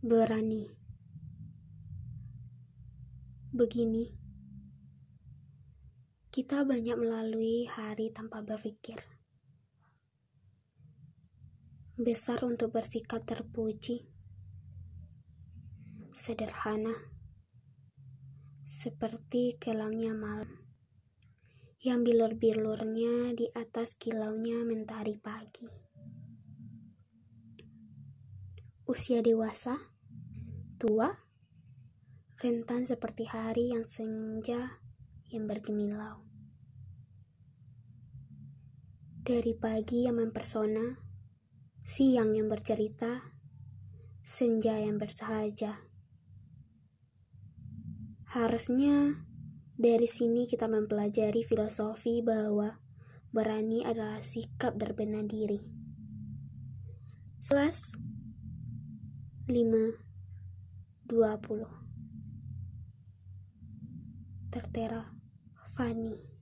berani. Begini, kita banyak melalui hari tanpa berpikir. Besar untuk bersikap terpuji. Sederhana, seperti kelamnya malam, yang bilur-bilurnya di atas kilaunya mentari pagi. Usia dewasa, tua, rentan seperti hari yang senja yang bergemilau. Dari pagi yang mempersona, siang yang bercerita, senja yang bersahaja. Harusnya dari sini kita mempelajari filosofi bahwa berani adalah sikap berbenah diri. Selas 5 20 Tertera Fani